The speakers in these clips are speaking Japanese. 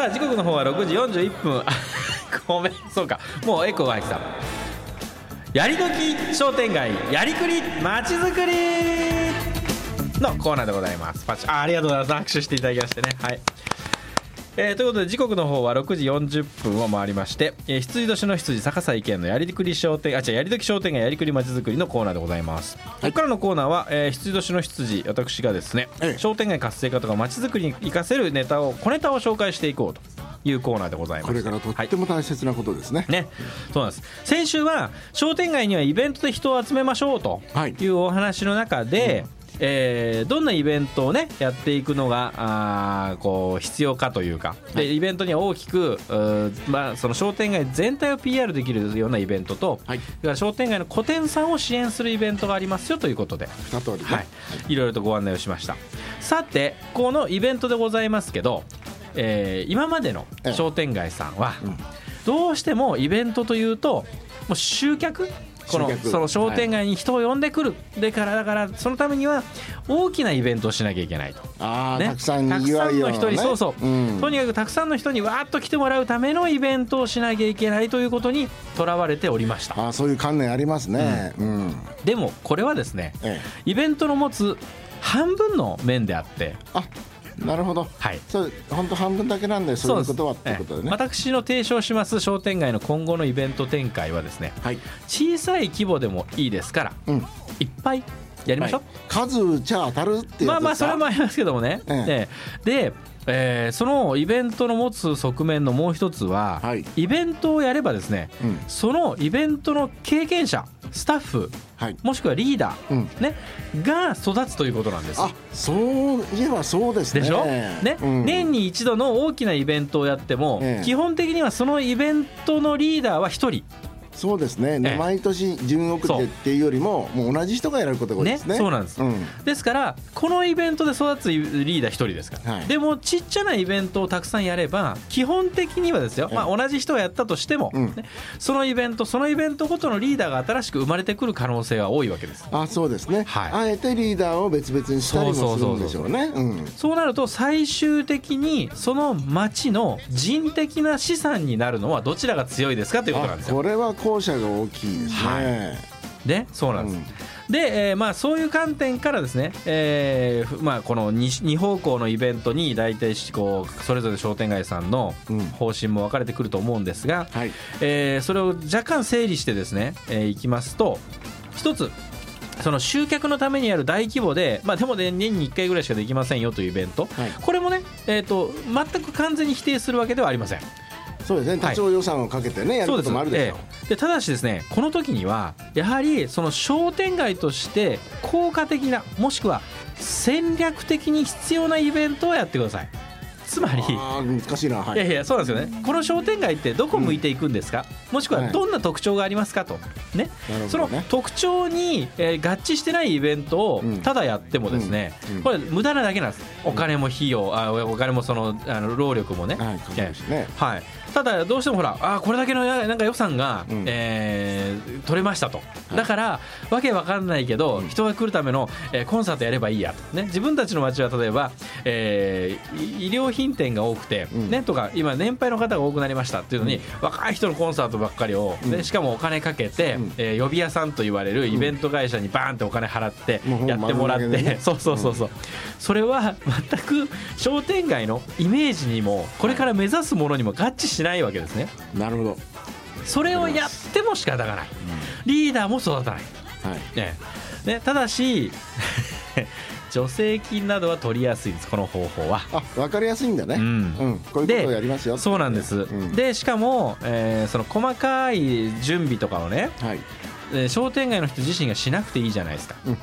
さあ時刻の方は6時41分。ごめんそうか。もうエコーが入ってた。やりどき商店街やりくりまちづくりのコーナーでございます。パチあありがとうございます。握手していただきましてね。はい。えー、ということで時刻の方は6時40分を回りまして、えー、羊年の羊逆さ意見のやりくり商店あ違うやりどき商店街やりくりまちづくりのコーナーでございます、ここからのコーナーは、えー、羊年の羊私がですね、ええ。商店街活性化とかまちづくりに活かせるネタを小ネタを紹介していこうというコーナーでございます。これからとっても大切なことですね。ね、そうなんです。先週は商店街にはイベントで人を集めましょうとはい。いうお話の中で、えーどんなイベントをねやっていくのがあーこう必要かというか。でイベントには大きく、まあ、その商店街全体を PR できるようなイベントと、はい。から商店街の個店さんを支援するイベントがありますよということで。二通りね。はい、い。ろいろとご案内をしました。さてこのイベントでございますけど、えー今までの商店街さんはうん。どうしてもイベントというともう集客このその商店街に人を呼んでくる、でからだからそのためには大きなイベントをしなきゃいけないと。ああ、ねたくさんの人にそうそう、ん、とにかくたくさんの人にわーっと来てもらうためのイベントをしなきゃいけないということにとらわれておりましたああ、そういう観念ありますね。うん。でもこれはですねええ。イベントの持つ半分の面であってあ、なるほど。はいそう、本当半分だけなんで、そういうことはってええことでね。私の提唱します商店街の今後のイベント展開はですねはい。小さい規模でもいいですからうん。いっぱいやりましょう、数じゃ当たるっていう。まあまあそれもありますけどもね、えええで、えーそのイベントの持つ側面のもう一つは、はいイベントをやればですねうん。そのイベントの経験者スタッフはい。もしくはリーダー、うん。ね、が育つということなんですあ、そういえばそうですね。でしょ、ね？うん年に一度の大きなイベントをやっても、ええ基本的にはそのイベントのリーダーは一人そうですね、ええ。毎年順遅れっていうよりももう同じ人がやることが多いですね。ね。そうなんです。うんですからこのイベントで育つリーダー一人ですから、はい。でもちっちゃなイベントをたくさんやれば基本的にはですよ、ええ。まあ、同じ人がやったとしても、うん。ね。そのイベントそのイベントごとのリーダーが新しく生まれてくる可能性は多いわけです。あそうですね、はい。あえてリーダーを別々にしたりもするんでしょうね。うん。そうなると最終的にその町の人的な資産になるのはどちらが強いですかということなんですよ。あこれは後者が大きいですね、はい。でそうなんです、うん。で、えーまあ、そういう観点からですね、えーふまあ、この 2, 二方向のイベントに大体しこうそれぞれ商店街さんのうん。方針も分かれてくると思うんですが、はい。えーそれを若干整理してですね、えーいきますと一つその集客のためにやる大規模で、まあ、でもね年に1回ぐらいしかできませんよというイベント、はい。これもね、えー、と全く完全に否定するわけではありません。そうですね。はい。多少予算をかけてね、やることもあるでしょう、ええ。でただしですねこの時にはやはりその商店街として効果的なもしくは戦略的に必要なイベントをやってください。つまり難しいな。はい。いやいやそうなんですよね。この商店街ってどこ向いていくんですか、もしくははい。どんな特徴がありますか？と。ね。その特徴に、えー合致してないイベントをうん。ただやってもですね、うん。うん。これ無駄なだけなんです。お金も費用あお金もそのあの労力もね、はい。ね。はい、ただどうしてもほらあーこれだけのやなんか予算が、うん。えー取れましたと。い。だから、わけわかんないけど、うん。人が来るための、えーコンサートやればいいやと、ね、自分たちの街は例えば、えーい医療品店が多くて、うん。ね、とか今年配の方が多くなりましたっていうのに、若い人のコンサートばっかりを、ねうん。しかもお金かけて、うん。えー呼び屋さんと言われるイベント会社にバーンってお金払ってやってもらって、そうそうそうそう、それは全く商店街のイメージにもこれから目指すものにも合致しないわけですね。なるほど、それをやっても仕方がない。リーダーも育たない、はい。ね。ね、ただし 助成金などは取りやすいです。この方法は。あ分かりやすいんだね、ううん。んこういうことをやりますよ。そうなんです、ん。でしかも、えーその細かい準備とかをね、はい、えー商店街の人自身がしなくていいじゃないですか。うん、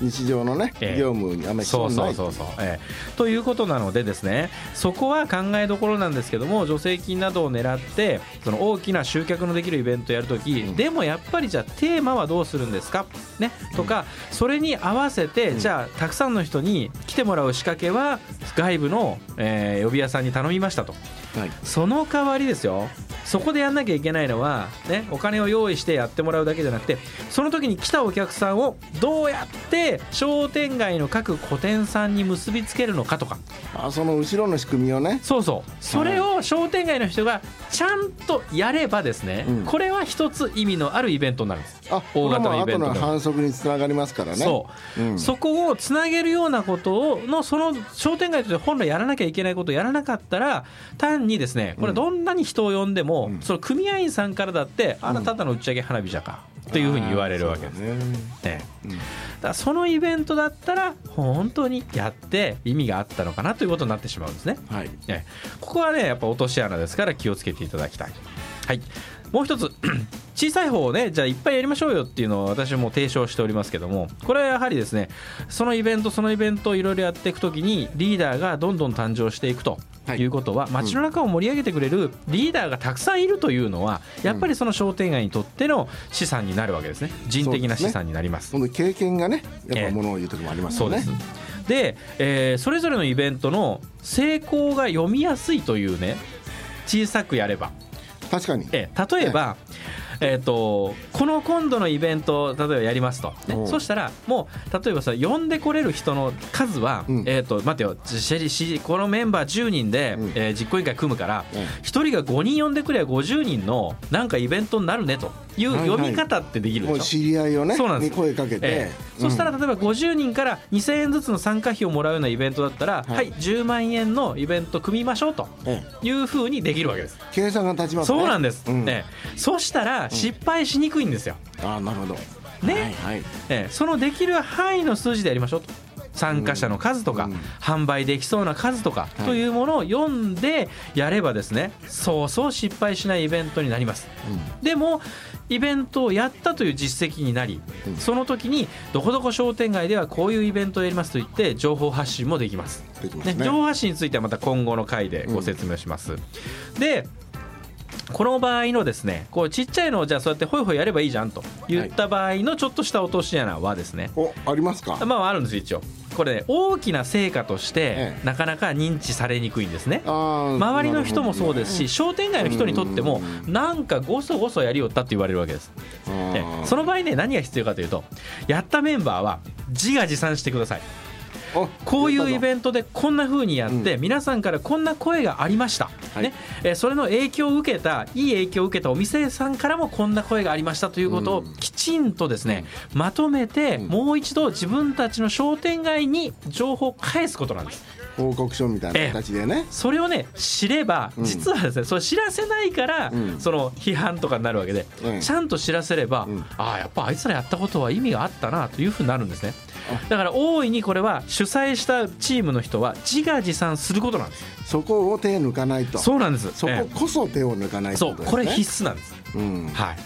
日常のね、ええ業務にあんまりそうそうそうそう、ええということなのでですねそこは考えどころなんですけども助成金などを狙ってその大きな集客のできるイベントをやるとき、うん。でもやっぱりじゃあテーマはどうするんですか、ね、とかそれに合わせて、うん。じゃあたくさんの人に来てもらう仕掛けは外部の、えー呼び屋さんに頼みましたと。はい。その代わりですよそこでやんなきゃいけないのは、ね、お金を用意してやってもらうだけじゃなくてその時に来たお客さんをどうやって商店街の各個店さんに結びつけるのかとか。あその後ろの仕組みをね。そうそう。それを商店街の人がちゃんとやればですね、うん。これは一つ意味のあるイベントになるんです。あ大型のイベントの反則につながりますからね。そう、うん。そこをつなげるようなことをのその商店街として本来やらなきゃいけないことをやらなかったら単にですねこれどんなに人を呼んでも、うんその組合員さんからだってあなたただの打ち上げ花火じゃかっていうふうに言われるわけです。ね。ね。うん。だからそのイベントだったら本当にやって意味があったのかなということになってしまうんですね。はい。ね。ここはねやっぱ落とし穴ですから気をつけていただきたい。はい。もう一つ 小さい方をねじゃあいっぱいやりましょうよっていうのを私も提唱しておりますけどもこれはやはりですねそのイベントそのイベントをいろいろやっていくときにリーダーがどんどん誕生していくと。はい。いうことは、街の中を盛り上げてくれるリーダーがたくさんいるというのはやっぱりその商店街にとっての資産になるわけですね。人的な資産になります。その経験がねやっええぱものを言う時もありますよね。そうです。で、えーそれぞれのイベントの成功が読みやすいというね小さくやれば、確かに。えー例えば、えー、とこの今度のイベントを例えばやりますと、ね。そしたらもう例えばさ呼んでこれる人の数は、うん。えー、と待てよ。シェリシこのメンバー10人で、うん。えー実行委員会組むから、うん。1人が5人呼んでくれば50人のなんかイベントになるねというはいはい読み方ってできるでしょ、もう知り合いをねそうなんです。に声かけて、ええ。そしたらうん例えば50人から2000円ずつの参加費をもらうようなイベントだったら、はい。はい、10万円のイベント組みましょうとええ。いうふうにできるわけです。計算が立ちますね。そうなんです、うん。ええ。そしたら失敗しにくいんですよ。ああなるほど。ね。はいはい。ええ。そのできる範囲の数字でやりましょうと。参加者の数とか、うん。販売できそうな数とか、はい。というものを読んでやればですねそうそう失敗しないイベントになります。でもイベントをやったという実績になり、うん。その時にどこどこ商店街ではこういうイベントをやりますと言って情報発信もできます。ね。情報発信についてはまた今後の回でご説明します。でこの場合のですねこうちっちゃいのをじゃあそうやってホイホイやればいいじゃんと言った場合のちょっとした落とし穴はですね、おありますか？まああるんですよ一応これね大きな成果としてええ。なかなか認知されにくいんですね。周りの人もそうですし、商店街の人にとってもうなんかごそごそやりよったって言われるわけです。その場合ね何が必要かというとやったメンバーは自画自賛してください。あこういうインベントでこんな風にやって、う皆さんからこんな声がありました、はい。ねえーそれの影響を受けたいい影響を受けたお店さんからもこんな声がありましたということをうん。きちんとですね、まとめて、うん。もう一度自分たちの商店街に情報を返すことなんです。報告書みたいな形でね、それをね知ればうん。実はですね、それ知らせないから、うん。その批判とかになるわけで、うん。ちゃんと知らせれば、うん。ああやっぱあいつらやったことは意味があったなというふうになるんですね。あだから大いにこれは主催したチームの人は自画自賛することなんです。そこを手抜かないと。そうなんです。そこえこそ手を抜かないえそうこれ必須なんです。うん。はい。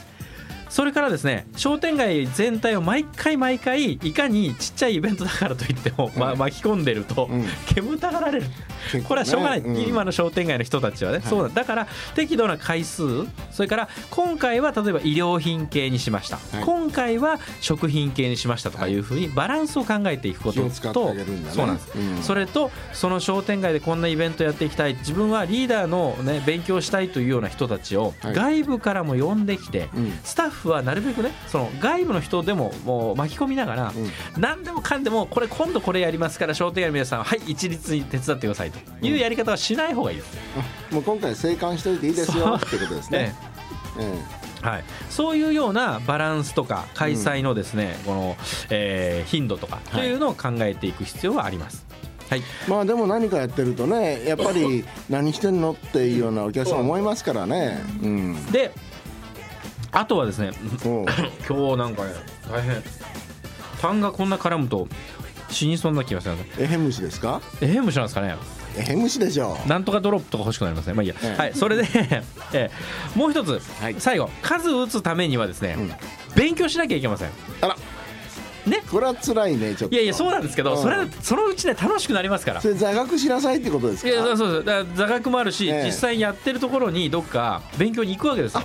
それからですね商店街全体を毎回毎回いかにちっちゃいイベントだからといっても、まうん。巻き込んでると、うん。煙たがられるねこれはしょうがない、うん今の商店街の人たちはね、そうなんだから適度な回数。それから今回は例えば衣料品系にしました、はい。今回は食品系にしましたとかい。うふうにバランスを考えていくことと、そうなんです、うんそれとその商店街でこんなイベントやっていきたい。自分はリーダーの、ね、勉強したいというような人たちをはい。外部からも呼んできて、うん。スタッフはなるべくねその外部の人でももう巻き込みながら、うん。何でもかんでもこれ今度これやりますから商店街の皆さんははい一律に手伝ってくださいというやり方はしない方がいいです。あもう今回生還しといていいですよってことですね、ええ。はい、そういうようなバランスとか開催のですね、この、えー頻度とかというのを考えていく必要はあります。はい、えまあでも何かやってるとねやっぱり何してんのっていうようなお客さん思いますからね。うん。であとはですねおう。今日なんかね大変。痰がこんな絡むと死にそうな気がするんですエヘムシですか？えへむしなんですかね。エヘムシでしょなんとかドロップとか欲しくなりますねまあいいや、ええ。はいそれで、えーもう一つ、はい。最後数打つためにはですね、うん。勉強しなきゃいけません。あら。ね。これは辛いねちょっと。いやいやそうなんですけど、うん。それそのうちね楽しくなりますから。それ座学しなさいってことですか？いやそうそう。座学もあるし、ええ。実際にやってるところにどっか勉強に行くわけですよ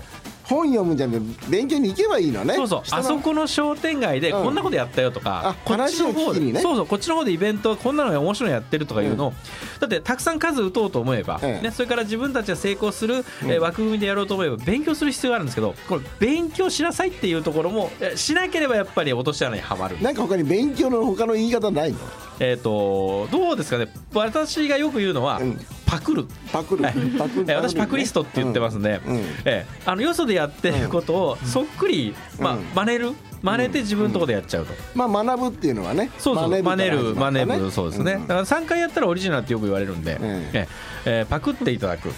本読むんじゃなくて勉強に行けばいいのね。そうそう。あそこの商店街でうん。こんなことやったよとか、あこっちの方で、ね。そうそうこっちの方でイベントこんなの面白いのやってるとかいうの。を、だってたくさん数打とうと思えば、ええね、それから自分たちが成功する、えー枠組みでやろうと思えば勉強する必要があるんですけどこれ勉強しなさいっていうところもえしなければやっぱり落とし穴にはまる。なんか他に勉強の他の言い方ないの？えっ、とどうですかね。私がよく言うのは、うんパクる。パクる。はい。パクる。えー私パクリストって言ってますんで、うん。うん。えーあのよそでやってることをそっくり、まあうん。真似る。真似て自分のところでやっちゃうと、まあ学ぶっていうのはね。そうそう。真似る真似るるそうですね、だから3回やったらオリジナルってよく言われるんで、ん。ええ。ーパクっていただく、は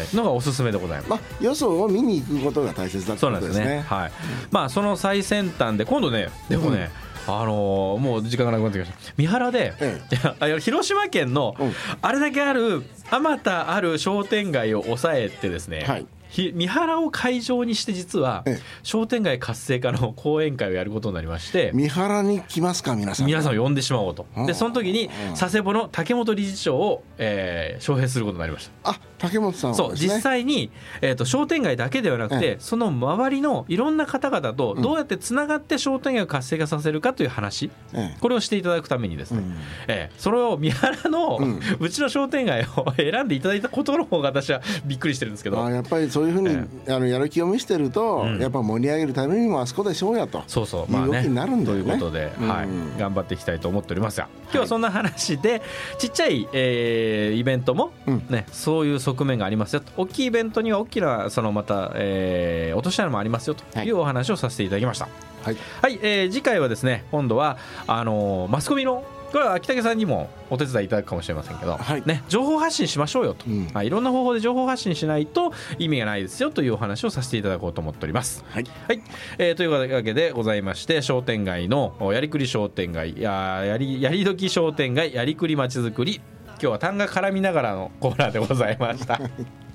い、のがおすすめでございます。まあよそを見に行くことが大切だことですすねなんでね。はい。まあその最先端で今度ね、でもね、あのーもう時間がなくなってきました。三原で、えいやあの広島県のうんあれだけあるあまたある商店街を抑えてですね。はいひ三原を会場にして実はええ。商店街活性化の講演会をやることになりまして三原に来ますか皆さん。皆さんを呼んでしまおうと。うん。でその時にうん。佐世保の竹本理事長を、えー招聘することになりました。あ竹本さんそう実際に、えー、と商店街だけではなくて、えその周りのいろんな方々とうん。どうやってつながって商店街を活性化させるかという話、ええ。これをしていただくためにですね、うん。えーそれを三原の、ううんちの商店街を 選んでいただいたことの方が私はびっくりしてるんですけど、まあやっぱりそういうふうに、えあのやる気を見せてると、うん。やっぱ盛り上げるためにもあそこでしょうやとそうそう。まあね。いう動きになるんだよね。ということで、はい。うん頑張っていきたいと思っておりますが今日はそんな話で、ちっちゃい、えーイベントも、うん。ね、そういう側面がありますよと。大きいイベントには大きなそのまた、えー落とし穴もありますよというお話をさせていただきました。はい。はい、えー次回はですね今度はあのーマスコミのこれは秋武さんにもお手伝いいただくかもしれませんけど、はい。ね、情報発信しましょうよと、うん。はい、いろんな方法で情報発信しないと意味がないですよというお話をさせていただこうと思っております。はい。はい、えーというわけでございまして商店街のおやりくり商店街ややりやりどき商店街やりくりまちづくり。今日は単が絡みながらのコーナーでございました。